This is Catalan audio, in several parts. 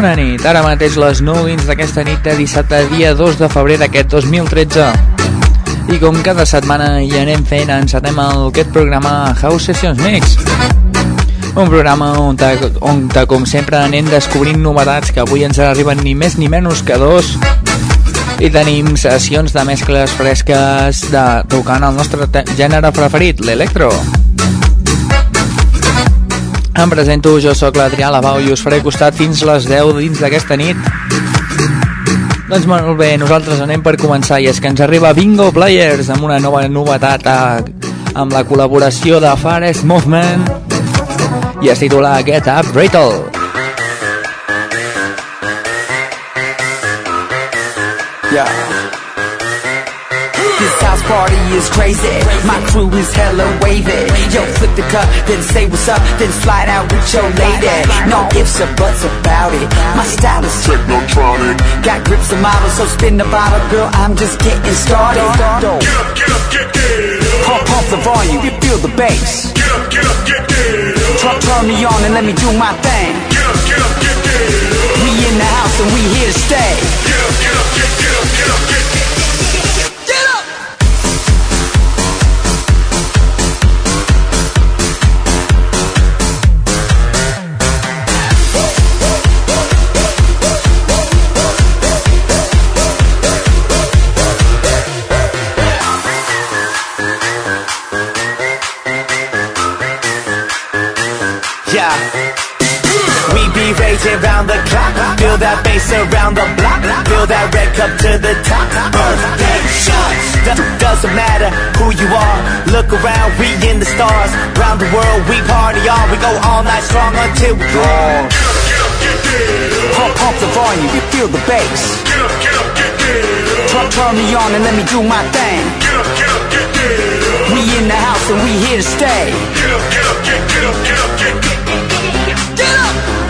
Bona nit, ara mateix les 9 dins d'aquesta nit de dissabte, dia 2 de febrer d'aquest 2013. I com cada setmana hi anem fent, encetem el, aquest programa House Sessions Mix. Un programa on, ta, on ta, com sempre anem descobrint novetats que avui ens arriben ni més ni menys que dos i tenim sessions de mescles fresques de tocant el nostre gènere preferit, l'electro. Em presento, jo sóc l'Adrià Lavau i us faré costat fins les 10 dins d'aquesta nit. Doncs molt bé, nosaltres anem per començar i és que ens arriba Bingo Players amb una nova novetat a, amb la col·laboració de Fares Movement i es titula Get Up Rattle. Yeah. House party is crazy. My crew is hella wavy. Yo, flip the cup, then say what's up, then slide out with your lady. No ifs or buts about it. My style is technotronic. Got grips and models, so spin the bottle, girl. I'm just getting started. Get up, get up, get down. Pump, pump the volume, you feel the bass. Get up, get up, get down. Turn, turn me on and let me do my thing. Get up, get up, get down. We in the house and we here to stay. Get up, get up, get, get up, get up, get raging round the clock. Feel that bass around the block. Feel that red cup to the top. Birthday shots. Doesn't matter who you are. Look around, we in the stars. Round the world, we party on. We go all night strong until we gone. Pump, pump the volume, you feel the bass. Get up, get up, get down. Turn, turn me on and let me do my thing. Get up, get up, get down. We in the house and we here to stay. Get up, get up, get, get up, get up, get, get up.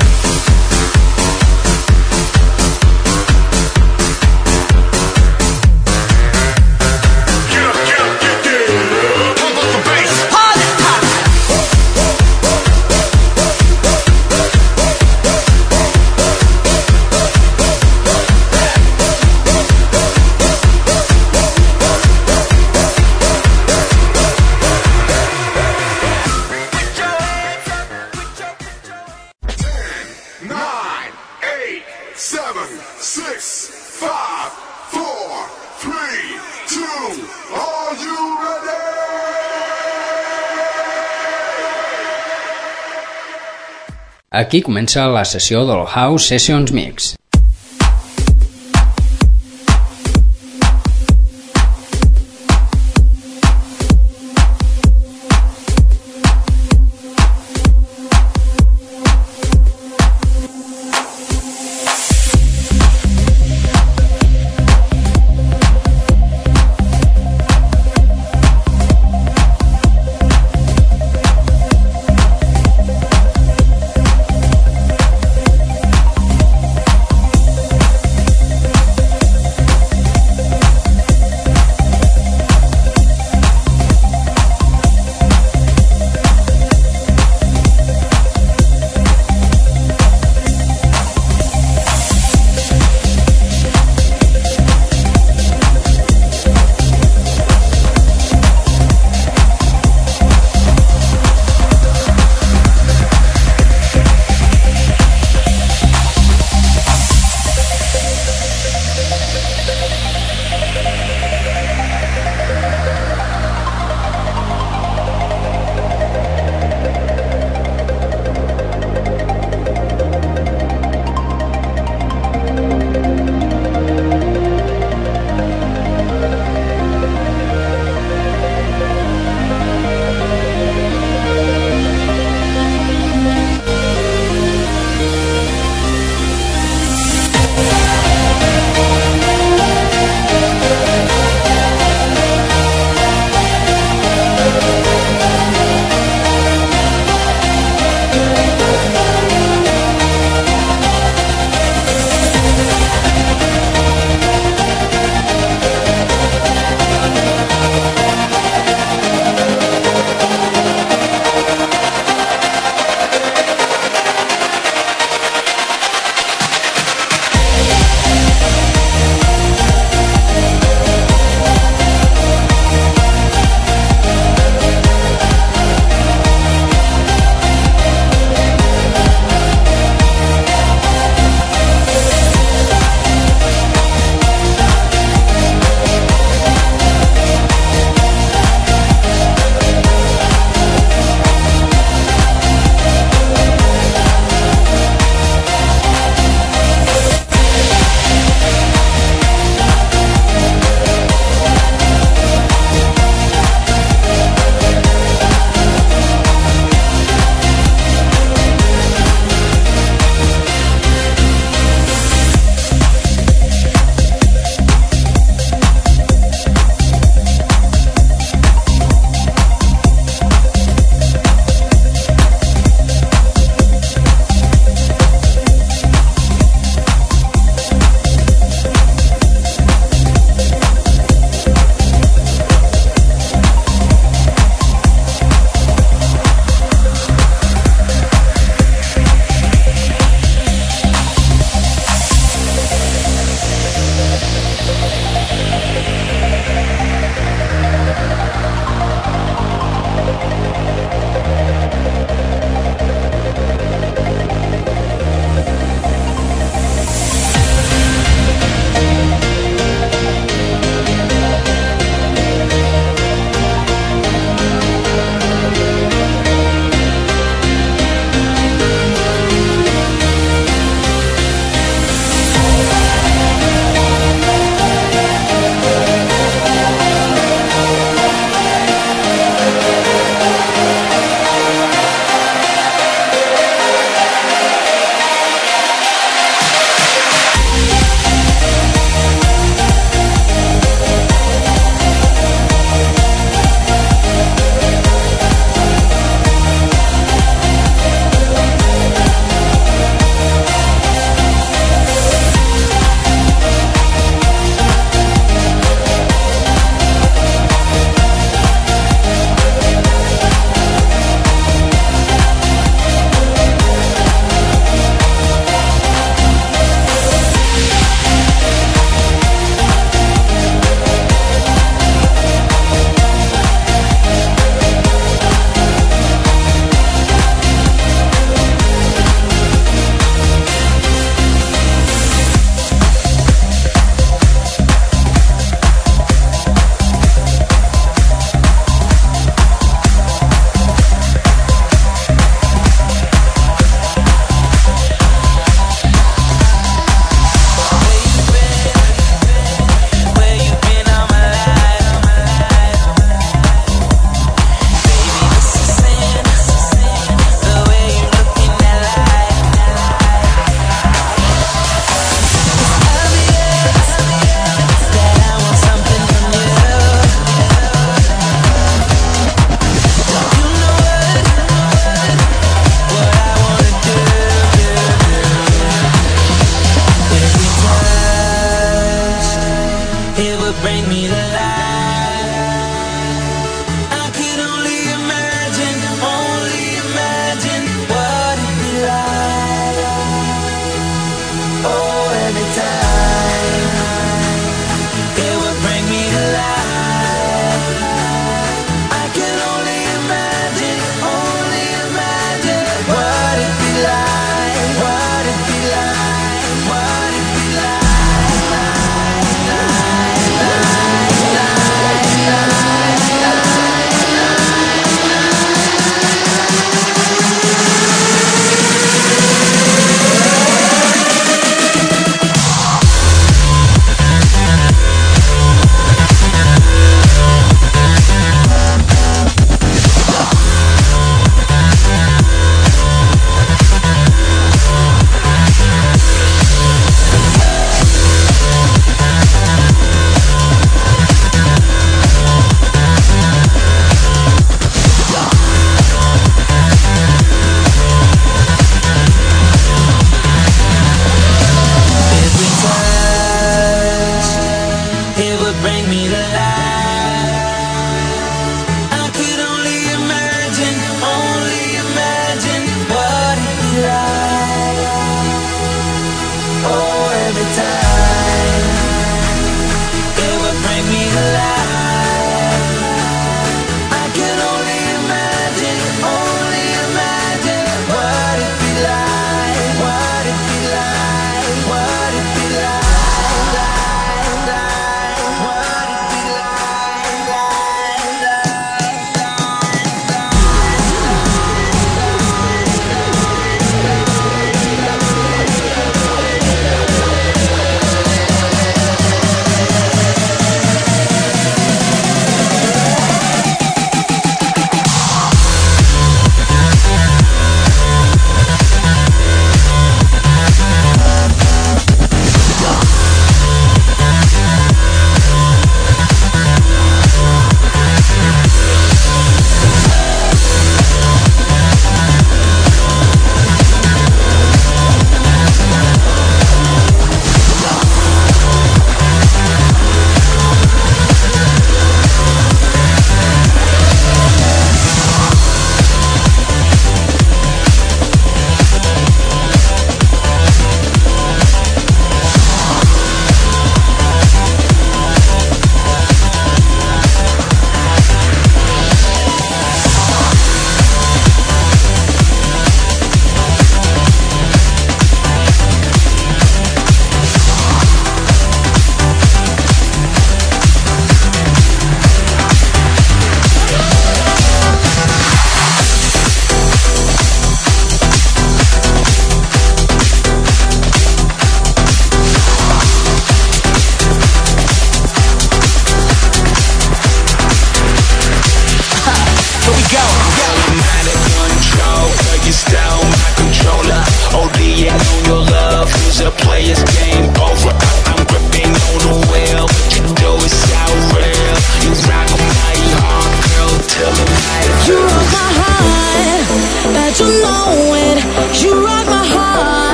Aquí comença la sessió del House Sessions Mix.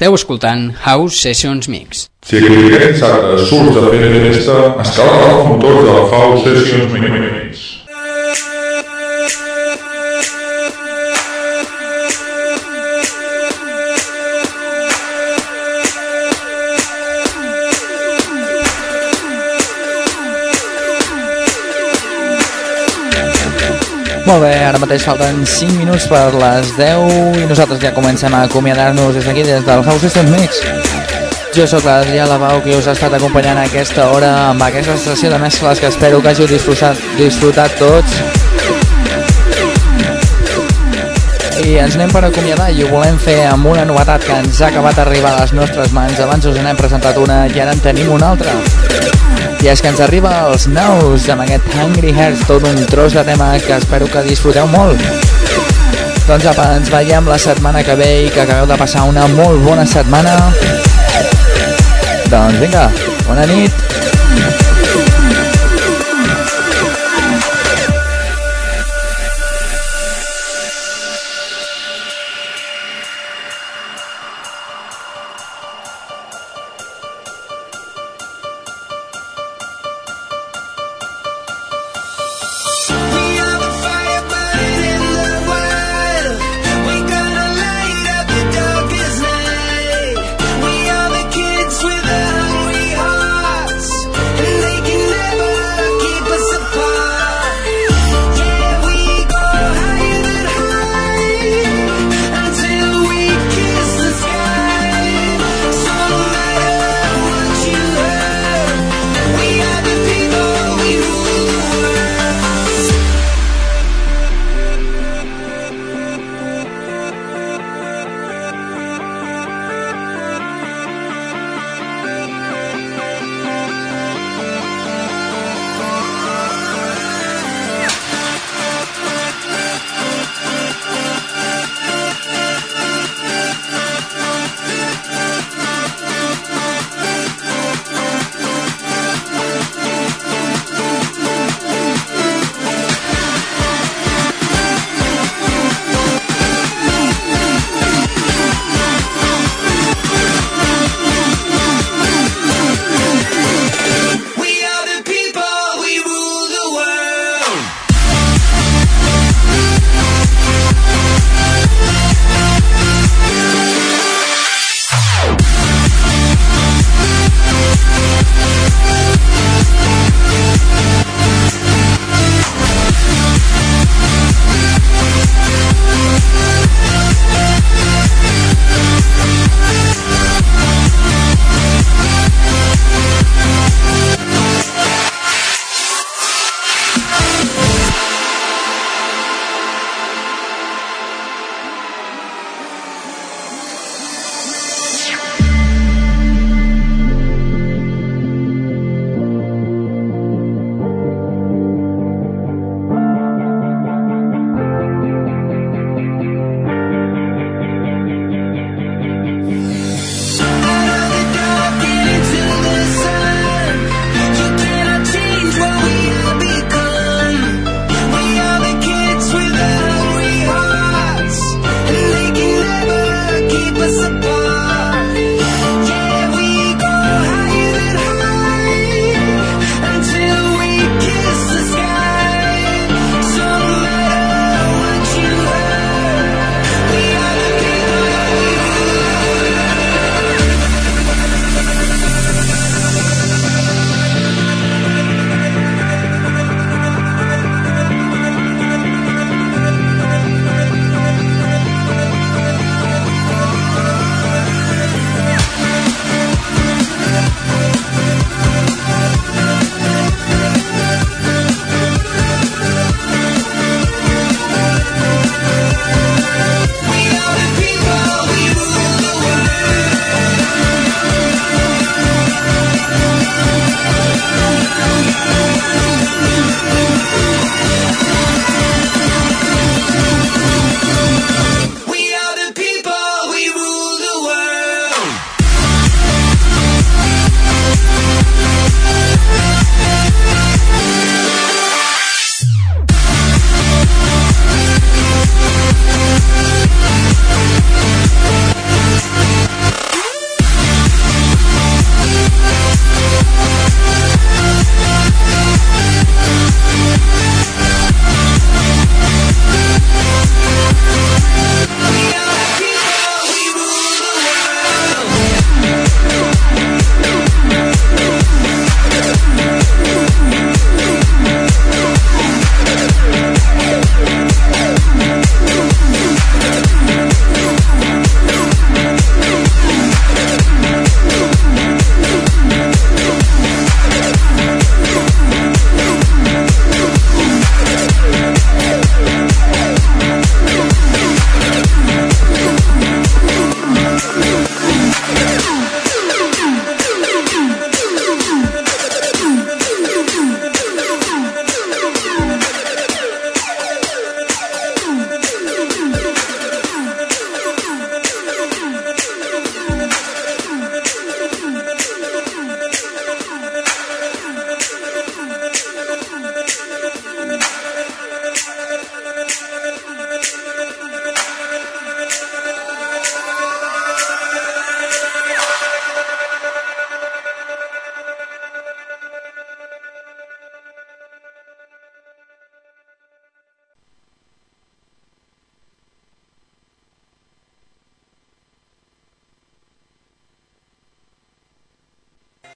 Esteu escoltant House Sessions Mix. Si aquest dissabte surts de fer festa, escala els motors de la House Sessions Mix. Molt bé, ara mateix falten 5 minuts per les 10 i nosaltres ja comencem a acomiadar-nos des d'aquí, des del House Systems Mix. Jo sóc l'Adrià Lavau que us ha estat acompanyant aquesta hora amb aquesta sessió de mescles que espero que hàgiu disfrutat, disfrutat tots. I ens anem per acomiadar i ho volem fer amb una novetat que ens ha acabat d'arribar a les nostres mans. Abans us n'hem presentat una i ara en tenim una altra. I és que ens arriba els nous amb aquest Hungry Hearts, tot un tros de tema que espero que disfruteu molt. Doncs apa, ens veiem la setmana que ve i que acabeu de passar una molt bona setmana. Doncs vinga, bona nit.